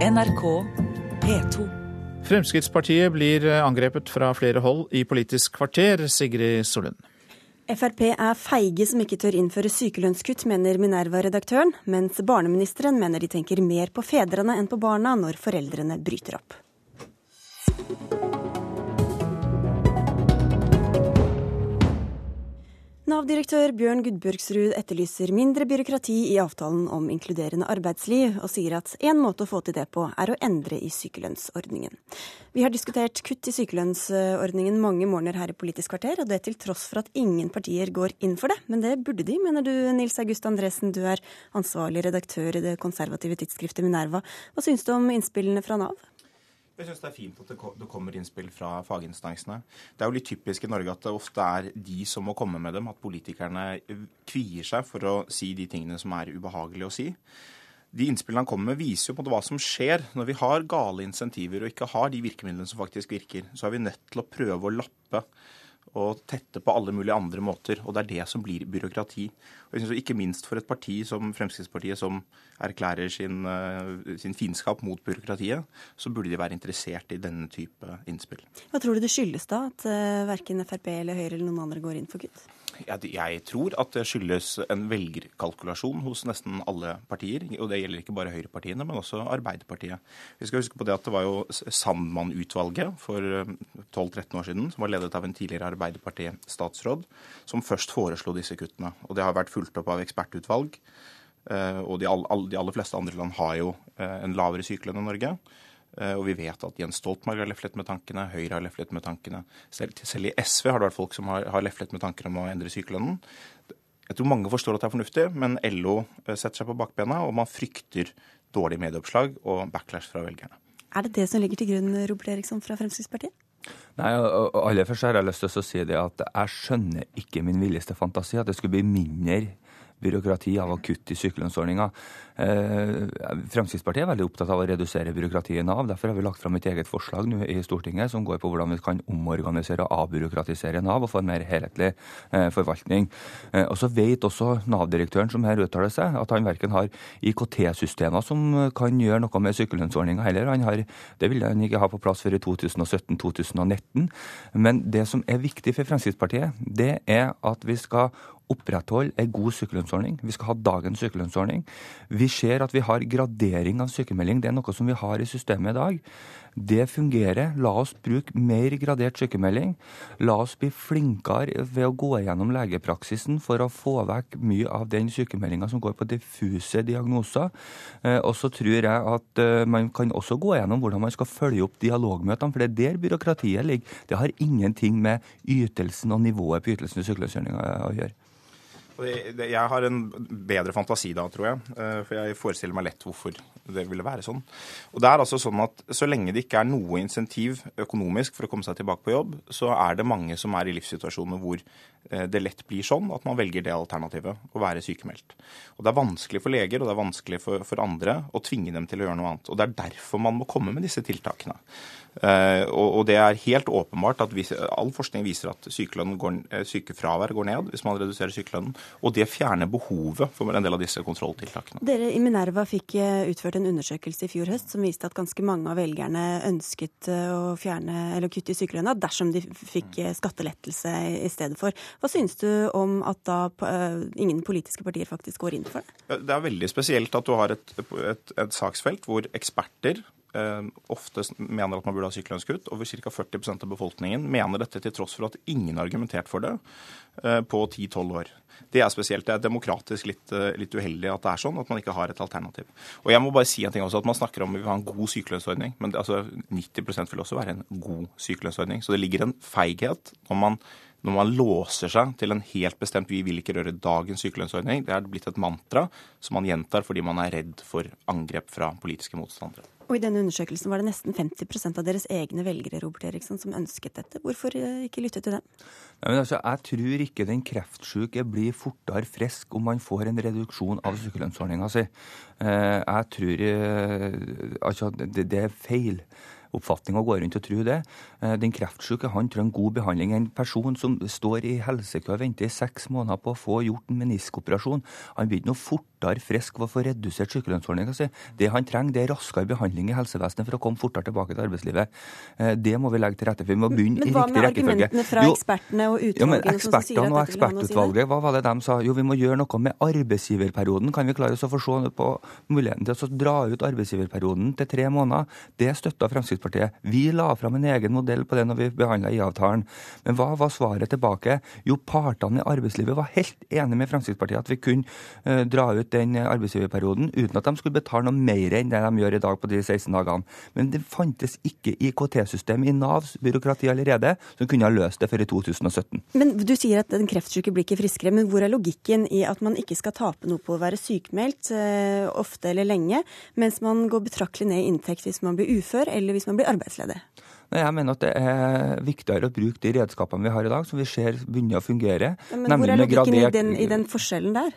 NRK P2. Fremskrittspartiet blir angrepet fra flere hold i Politisk kvarter, Sigrid Solund. Frp er feige som ikke tør innføre sykelønnskutt, mener Minerva-redaktøren, mens barneministeren mener de tenker mer på fedrene enn på barna når foreldrene bryter opp. Nav-direktør Bjørn Gudbjørgsrud etterlyser mindre byråkrati i avtalen om inkluderende arbeidsliv, og sier at én måte å få til det på, er å endre i sykelønnsordningen. Vi har diskutert kutt i sykelønnsordningen mange morgener her i Politisk kvarter, og det til tross for at ingen partier går inn for det. Men det burde de, mener du Nils August Andresen, du er ansvarlig redaktør i det konservative tidsskriftet Minerva. Hva syns du om innspillene fra Nav? Jeg syns det er fint at det kommer innspill fra faginstansene. Det er jo litt typisk i Norge at det ofte er de som må komme med dem, at politikerne kvier seg for å si de tingene som er ubehagelige å si. De innspillene han kommer med, viser jo på hva som skjer når vi har gale insentiver og ikke har de virkemidlene som faktisk virker. Så er vi nødt til å prøve å lappe og tette på alle mulige andre måter. Og det er det som blir byråkrati. Og jeg synes Ikke minst for et parti som Fremskrittspartiet, som erklærer sin, eh, sin, fiendskap mot byråkratiet, så burde de være interessert i denne type innspill. Hva tror du det skyldes da, at uh, verken Frp eller Høyre eller noen andre går inn for kutt? Jeg tror at det skyldes en velgerkalkulasjon hos nesten alle partier. Og det gjelder ikke bare høyrepartiene, men også Arbeiderpartiet. Vi skal huske på det at det var jo Sandmann-utvalget for 12-13 eh, år siden, som var ledet av en tidligere Arbeiderparti-statsråd, som først foreslo disse kuttene. Og det har vært fulgt opp av ekspertutvalg. Eh, og de aller fleste andre land har jo eh, en lavere sykelønn enn Norge. Eh, og vi vet at Jens Stoltenberg har leflet med tankene, Høyre har leflet med tankene. Selv, selv, i SV har det vært folk som har, har leflet med tanker om å endre sykelønnen. Jeg tror mange forstår at det er fornuftig, men LO eh, setter seg på bakbena, og man frykter dårlig medieoppslag og backlash fra velgerne. Er det det som ligger til grunn, Robert Eriksson fra Fremskrittspartiet? Nei, aller først har jeg lyst til å si det at jeg skjønner ikke min villeste fantasi at det skulle bli mindre byråkrati av å kutte i sykelønnsordninga. Eh, Fremskrittspartiet er veldig opptatt av å redusere byråkratiet i Nav. Derfor har vi lagt fram et eget forslag nå i Stortinget som går på hvordan vi kan omorganisere og avbyråkratisere Nav og få en mer helhetlig eh, forvaltning. Eh, og så vet også Nav-direktøren som her uttaler seg, at han verken har IKT-systemer som kan gjøre noe med sykelønnsordninga heller. Har, det vil han ikke ha på plass før i 2017-2019. Men det som er viktig for Fremskrittspartiet, det er at vi skal opprettholde en god sykelønnsordning. Vi skal ha dagens sykelønnsordning. Vi ser at vi har gradering av sykemelding. Det er noe som vi har i systemet i dag. Det fungerer. La oss bruke mer gradert sykemelding. La oss bli flinkere ved å gå gjennom legepraksisen for å få vekk mye av den sykemeldinga som går på diffuse diagnoser. Eh, og så tror jeg at eh, man kan også gå gjennom hvordan man skal følge opp dialogmøtene, for det er der byråkratiet ligger. Det har ingenting med ytelsen og nivået på ytelsen i sykelønnsordninga å gjøre. Jeg har en bedre fantasi da, tror jeg. Eh, for jeg forestiller meg lett hvorfor det ville være sånn. Og det er altså sånn at Så lenge det ikke er noe insentiv økonomisk for å komme seg tilbake på jobb, så er det mange som er i livssituasjoner hvor eh, det lett blir sånn at man velger det alternativet, å være sykemeldt. Og Det er vanskelig for leger og det er vanskelig for, for andre å tvinge dem til å gjøre noe annet. Og Det er derfor man må komme med disse tiltakene. Uh, og, og, det er helt åpenbart at vi, all forskning viser at går, sykefravær går ned hvis man reduserer sykelønnen. Og det fjerner behovet for en del av disse kontrolltiltakene. Dere i Minerva fikk eh, utført en undersøkelse i fjor høst som viste at ganske mange av velgerne ønsket eh, å fjerne eller kutte i sykelønna dersom de fikk eh, skattelettelse i stedet for. Hva synes du om at da ingen politiske partier faktisk går inn for det? Det er veldig spesielt at du har et, et, et saksfelt hvor eksperter ofte mener at man burde ha sykelønnskutt. Over ca. 40% av befolkningen mener dette til tross for at ingen har argumentert for det eh, på 10-12 år. Det er spesielt. Det er demokratisk litt, eh, litt, uheldig at det er sånn, at man ikke har et alternativ. Og jeg må bare si en ting også, at Man snakker om vi vil ha en god sykelønnsordning, men altså, 90% vil også være en god sykelønnsordning. Så det ligger en feighet når man når man låser seg til en helt bestemt Vi vil ikke røre dagens sykelønnsordning. Det er blitt et mantra som man gjentar fordi man er redd for angrep fra politiske motstandere. Og I denne undersøkelsen var det nesten 50% av deres egne velgere Robert Eriksson, som ønsket dette. Hvorfor eh, ikke lytte til dem? Nei, altså, jeg tror ikke den kreftsyke blir fortere frisk om man får en reduksjon av sykelønnsordninga si. Eh, jeg tror eh, altså, det, det er feil oppfatning å gå rundt og tro det. Den kreftsyke han trenger god behandling. En person som står i helsekø og venter i seks måneder på å få gjort en meniskoperasjon, han blir ikke noe fort fortere frisk ved å få redusert sykelønnsordninga si. Det han trenger, det er raskere behandling i helsevesenet for å komme fortere tilbake til arbeidslivet. Eh, det må vi legge til rette for. Vi må begynne i riktig rekkefølge. Men hva med argumentene fra jo, ekspertene og utvalgene? Jo, men ekspertene og ekspertutvalget, hva var det de sa? Jo, vi må gjøre noe med arbeidsgiverperioden. Kan vi klare oss å få se på muligheten til å dra ut arbeidsgiverperioden til tre måneder? Det støtta Fremskrittspartiet. Vi la fram en egen modell på det når vi behandla IA-avtalen. Men hva var svaret tilbake? Jo, partene i arbeidslivet var helt enige med Fremskrittspartiet at vi kunne uh, dra ut den arbeidsgiverperioden uten at de skulle betale noe mer enn det de gjør i dag på de 16 dagene. Men det fantes ikke IKT-system i Navs byråkrati allerede som kunne ha løst det før i 2017. Men Du sier at den kreftsyke blir ikke friskere, men hvor er logikken i at man ikke skal tape noe på å være sykmeldt uh, ofte eller lenge, mens man går betraktelig ned i inntekt hvis man blir ufør eller hvis man blir arbeidsledig? Nei, Jeg mener at det er viktigere å bruke de redskapene vi har i dag, som vi ser begynner å fungere. Men hvor er logikken i den, i den forskjellen der?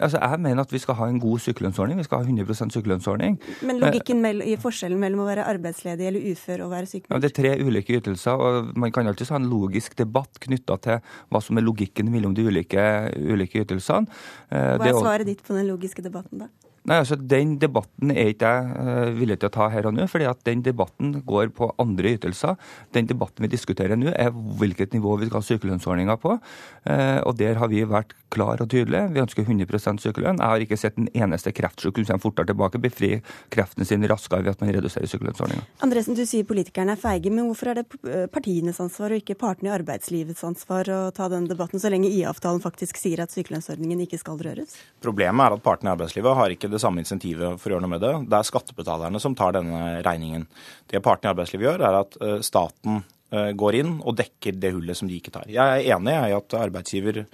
Altså, Jeg mener at vi skal ha en god sykelønnsordning. Vi skal ha 100% sykelønnsordning. Men logikken i forskjellen mellom å være arbeidsledig eller ufør og være sykemeldt? Ja, det er tre ulike ytelser, og man kan alltid ha en logisk debatt knytta til hva som er logikken mellom de ulike, ulike ytelsene. Eh, hva er svaret ditt på den logiske debatten, da? Nei, altså Den debatten er ikke jeg uh, villig til å ta her og nå, fordi at den debatten går på andre ytelser. Den debatten vi diskuterer nå, er hvilket nivå vi skal ha sykelønnsordninga på. Uh, og Der har vi vært klar og tydelige. Vi ønsker 100 sykelønn. Jeg har ikke sett en eneste kreftsyk som kommer fortere tilbake, befri kreften sin raskere ved at man reduserer sykelønnsordninga. Andresen, du sier politikerne er feige, men hvorfor er det eh, partienes ansvar og ikke partene i arbeidslivets ansvar å ta den debatten, så lenge IA-avtalen faktisk sier at sykelønnsordningen ikke skal røres? Problemet er at partene i arbeidslivet har ikke det samme insentivet for å gjøre noe med det. Det er skattebetalerne som tar denne regningen. Det partene i arbeidslivet gjør, er at eh, staten eh, går inn og dekker det hullet som de ikke tar. Jeg er enig i at arbeidsgiver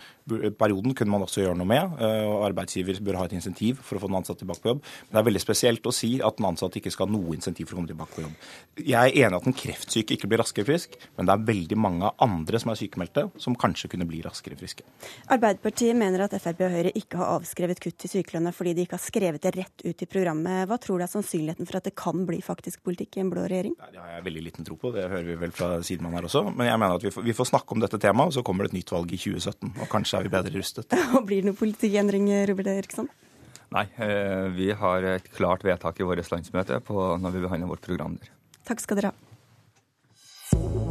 Perioden kunne man også gjøre noe med. Eh, og Arbeidsgiver bør ha et insentiv for å få den ansatte tilbake på jobb. Men det er veldig spesielt å si at den ansatte ikke skal ha noe insentiv for å komme tilbake på jobb. Jeg er enig at den kreftsyke ikke blir raskere frisk, men det er veldig mange andre som er sykemeldte, som kanskje kunne bli raskere friske. Arbeiderpartiet mener at Frp og Høyre ikke har avskrevet kutt i sykelønna fordi de ikke har skrevet det rett ut i programmet. Hva tror du er sannsynligheten for at det kan bli faktisk politikk i en blå regjering? Det har jeg veldig liten tro på, det hører vi vel fra sidemann her også. Men jeg mener at vi får, vi får snakke om dette temaet, og så kommer det et nytt valg i 2017. Og kanskje er vi bedre rustet. Og Blir det noen politiendring, Robert Eriksson? Nei, eh, vi har et klart vedtak i vårt landsmøte på når vi behandler vårt program der. Takk skal dere ha.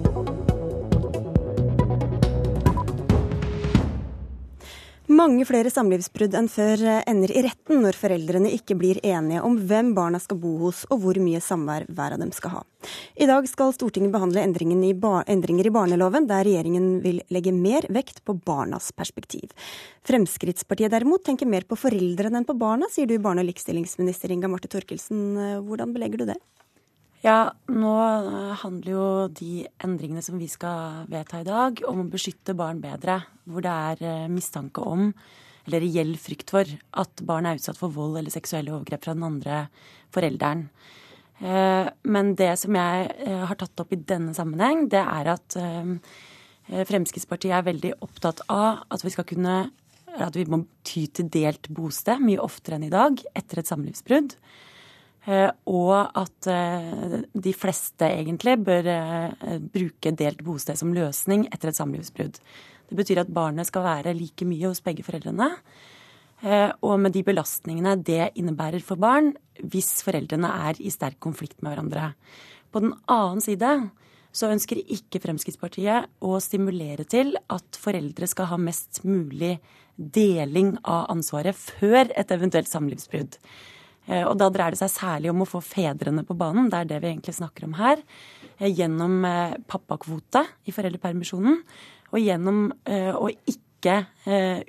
Mange flere samlivsbrudd enn før ender i retten når foreldrene ikke blir enige om hvem barna skal bo hos og hvor mye samvær hver av dem skal ha. I dag skal Stortinget behandle i endringer i barneloven, der regjeringen vil legge mer vekt på barnas perspektiv. Fremskrittspartiet derimot tenker mer på foreldrene enn på barna, sier du barne- og likestillingsminister Inga Marte Torkelsen. Hvordan belegger du det? Ja, nå handler jo de endringene som vi skal vedta i dag, om å beskytte barn bedre. Hvor det er eh, mistanke om, eller reell frykt for, at barn er utsatt for vold eller seksuelle overgrep fra den andre forelderen. Eh, men det som jeg eh, har tatt opp i denne sammenheng, det er at Fremskrittspartiet er veldig opptatt av at vi skal kunne at vi må ty til delt bosted mye oftere enn i dag etter et samlivsbrudd. Eh, og at eh, de fleste egentlig bør eh, bruke delt bosted som løsning etter et samlivsbrudd. Det betyr at barnet skal være like mye hos begge foreldrene. Og med de belastningene det innebærer for barn hvis foreldrene er i sterk konflikt med hverandre. På den annen side så ønsker ikke Fremskrittspartiet å stimulere til at foreldre skal ha mest mulig deling av ansvaret før et eventuelt samlivsbrudd. Eh, og da dreier det seg særlig om å få fedrene på banen, det er det vi egentlig snakker om her. Eh, gjennom eh, pappakvote i foreldrepermisjonen, og gjennom å ikke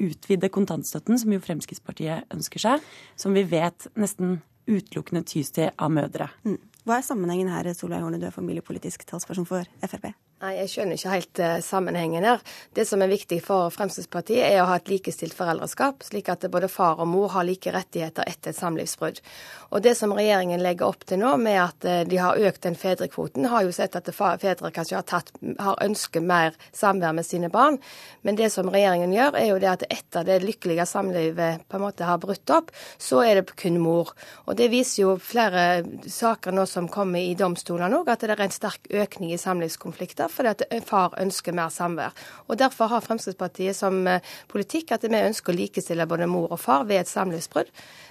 utvide kontantstøtten, som jo Fremskrittspartiet ønsker seg, som vi vet nesten utelukkende tys til av mødre. Mm. Hva er sammenhengen her, Solveig Horne, du er familiepolitisk talsperson for Frp? Nei, Jeg skjønner ikke helt uh, sammenhengen her. Det som er viktig for Fremskrittspartiet, er å ha et likestilt foreldreskap, slik at både far og mor har like rettigheter etter et samlivsbrudd. Og Det som regjeringen legger opp til nå, med at uh, de har økt den fedrekvoten, har jo sett at fedre kanskje har, tatt, har ønsket mer samvær med sine barn. Men det som regjeringen gjør, er jo det at etter det lykkelige samlivet på en måte har brutt opp, så er det kun mor. Og Det viser jo flere saker nå som kommer i domstolene òg, at det er en sterk økning i samlivskonflikter fordi at far ønsker mer samvær. Og Derfor har Fremskrittspartiet som eh, politikk at vi ønsker å likestille både mor og far ved et samlivsbrudd,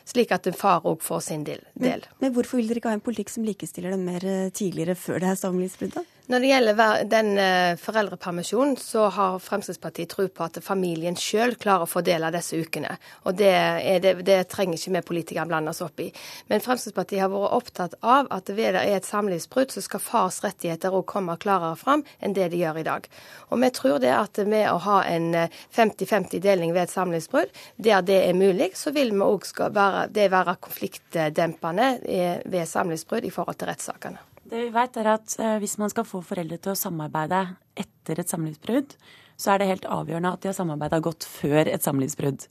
slik at far òg får sin del. Men, men hvorfor vil dere ikke ha en politikk som likestiller dem mer eh, tidligere, før det er samlivsbrudd? Når det gjelder den eh, foreldrepermisjonen, så har Fremskrittspartiet tro på at familien sjøl klarer å fordele disse ukene. Og det, det, det trenger ikke vi politikere blande oss opp i. Men Fremskrittspartiet har vært opptatt av at ved det er et samlivsbrudd, så skal fars rettigheter òg komme klarere fram enn det de gjør i dag. Og vi tror det at med å ha en 50-50-deling eh, ved et samlivsbrudd, der det er mulig, så vil vi òg være, det være konfliktdempende eh, ved samlivsbrudd i forhold til rettssakene. Det vi vet er at eh, Hvis man skal få foreldre til å samarbeide etter et samlivsbrudd, så er det helt avgjørende at de har samarbeida godt før et samlivsbrudd.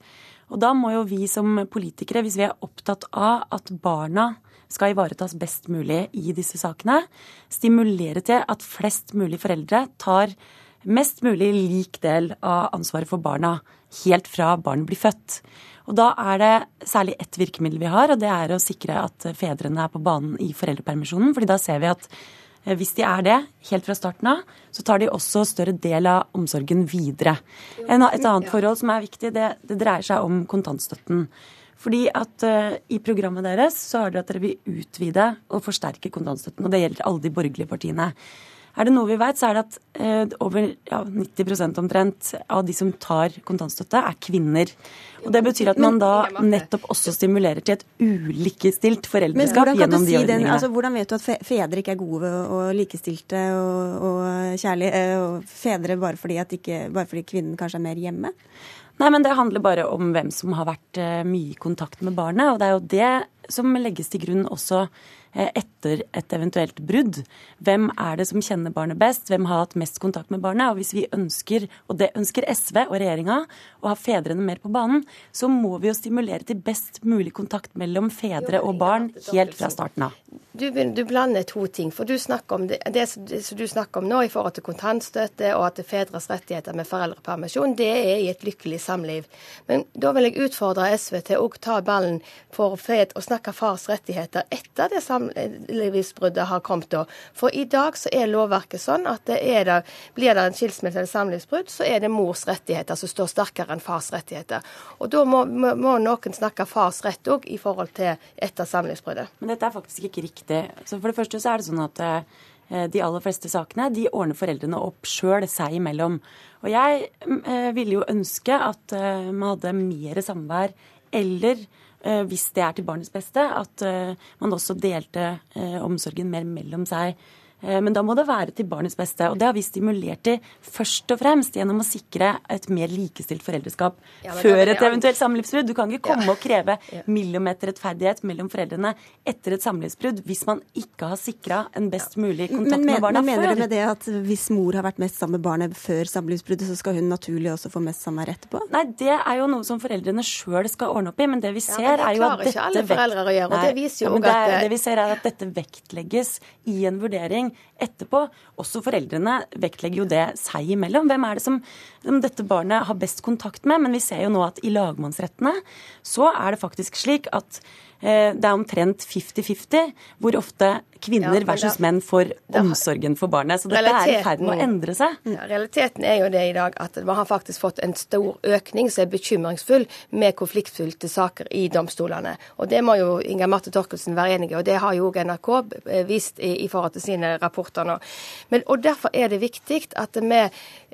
Og da må jo vi som politikere, hvis vi er opptatt av at barna skal ivaretas best mulig i disse sakene, stimulere til at flest mulig foreldre tar mest mulig lik del av ansvaret for barna helt fra barnet blir født. Og da er det særlig ett virkemiddel vi har, og det er å sikre at fedrene er på banen i foreldrepermisjonen. fordi da ser vi at eh, hvis de er det helt fra starten av, så tar de også større del av omsorgen videre. Et annet forhold som er viktig, det, det dreier seg om kontantstøtten. Fordi at uh, I programmet deres så har dere at dere vil utvide og forsterke kontantstøtten. og Det gjelder alle de borgerlige partiene. Er det noe vi vet, så er det at eh, over ja, 90% omtrent av de som tar kontantstøtte, er kvinner. Og Det betyr at man da nettopp også stimulerer til et ulikestilt foreldreskap gjennom de ordningene. Den, altså, hvordan vet du at fedre ikke er gode og likestilte og, og kjærlige, eh, og fedre bare fordi, ikke, bare fordi kvinnen kanskje er mer hjemme? Nei, men Det handler bare om hvem som har vært eh, mye i kontakt med barnet. og Det er jo det som legges til grunn også etter et eventuelt brudd. Hvem er det som kjenner barnet best? Hvem har hatt mest kontakt med barnet? Og hvis vi ønsker, og det ønsker SV og regjeringa, å ha fedrene mer på banen, så må vi jo stimulere til best mulig kontakt mellom fedre og barn helt fra starten av. Du, du blander to ting. for du snakker om Det, det som du snakker om nå i forhold til kontantstøtte og at fedres rettigheter med foreldrepermisjon, det er i et lykkelig samliv. Men da vil jeg utfordre SV til å ta ballen for fed og snakke fars rettigheter etter det samlivet samlivsbruddet har kommet da. For i dag så er lovverket sånn at det det, blir det en skilsmisse eller samlivsbrudd, så er det mors rettigheter som står sterkere enn fars rettigheter. Og da må, må noen snakke fars rett òg i forhold til etter samlivsbruddet. Men dette er faktisk ikke riktig. Så for det første så er det sånn at eh, de aller fleste sakene de ordner foreldrene opp sjøl seg imellom. Og jeg eh, ville jo ønske at eh, man hadde mer samvær eller Eh, hvis det er til barnets beste, at eh, man også delte eh, omsorgen mer mellom seg Eh, men da må det være til barnets beste. Og det har vi stimulert til først og fremst gjennom å sikre et mer likestilt foreldreskap ja, før et eventuelt samlivsbrudd. Du kan ikke komme ja. og kreve millimeterrettferdighet mellom foreldrene etter et samlivsbrudd hvis man ikke har sikra en best mulig kontakt men, med barna men, før. Mener du med det at hvis mor har vært mest sammen med barnet før samlivsbruddet, så skal hun naturlig også få mest samvær etterpå? Nei, det er jo noe som foreldrene sjøl skal ordne opp i. Men det vi ser, ja, det er jo at dette gjøre, Nei, det, ja, det, er, det vi ser er at dette vektlegges i en vurdering etterpå. Også foreldrene vektlegger jo det seg imellom. Hvem er det som, som, dette barnet har best kontakt med? Men vi ser jo nå at i lagmannsrettene så er det faktisk slik at Eh, det er omtrent 50-50 hvor ofte kvinner ja, versus da, menn for omsorgen for barnet. Så dette er i ferd med å endre seg. Ja, realiteten er jo det i dag at man har faktisk fått en stor økning som er bekymringsfull med konfliktfylte saker i domstolene. Og det må jo Inger Marte Torkelsen være enig i, og det har jo NRK vist i, i forhold til sine rapporter nå. Men, og Derfor er det viktig at vi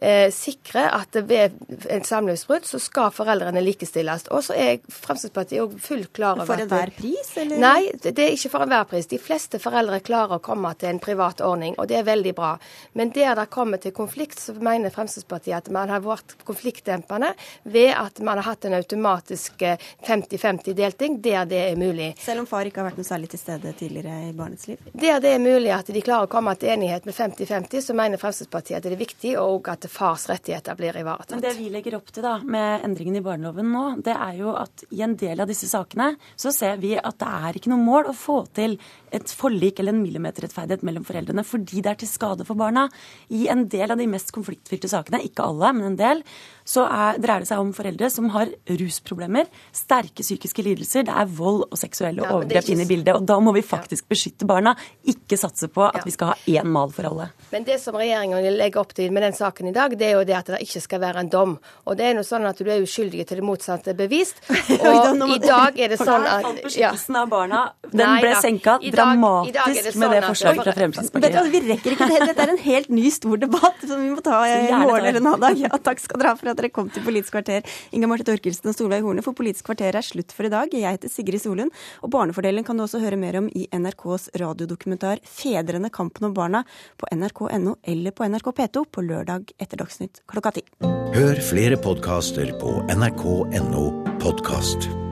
eh, sikrer at ved et samlivsbrudd så skal foreldrene likestilles. Og så er Fremskrittspartiet fullt klar over enhver pris, eller? Nei, det er ikke for enhver pris. De fleste foreldre klarer å komme til en privat ordning, og det er veldig bra. Men der det kommer til konflikt, så mener Fremskrittspartiet at man har vært konfliktdempende ved at man har hatt en automatisk 50-50-delting eh, der det er mulig. Selv om far ikke har vært noe særlig til stede tidligere i barnets liv? Der det er mulig at de klarer å komme til enighet med 50-50, så mener Fremskrittspartiet at det er viktig, og at fars rettigheter blir ivaretatt. Men det vi legger opp til da, med endringen i barneloven nå, det er jo at i en del av disse sakene så ser vi vi at det er ikke noe mål å få til et forlik eller en millimeterrettferdighet mellom foreldrene fordi det er til skade for barna. I en del av de mest konfliktfylte sakene, ikke alle, men en del, så er, dreier det seg om foreldre som har rusproblemer, sterke psykiske lidelser, det er vold og seksuelle ja, overgrep ikke... inn i bildet. Og da må vi faktisk ja. beskytte barna, ikke satse på at ja. vi skal ha én mal for alle. Men det som regjeringen legger opp til med den saken i dag, det er jo det at det ikke skal være en dom. Og det er noe sånn at du er uskyldig til det motsatte bevist. Og i dag er det sånn at Beskyttelsen av barna, den ble senka dramatisk sånn med det forslaget fra Fremskrittspartiet. Vi rekker ikke det. Dette er en helt ny, stor debatt som vi må ta i morgen eller en annen dag. Ja, takk skal dere ha for at dere kom til Politisk kvarter. Inga Marte Torkelsen og Solveig Horne, for Politisk kvarter er slutt for i dag. Jeg heter Sigrid Solund, og Barnefordelen kan du også høre mer om i NRKs radiodokumentar 'Fedrene kampen om barna' på nrk.no eller på NRK P2 på lørdag etter Dagsnytt klokka ti. Hør flere podkaster på nrk.no podkast.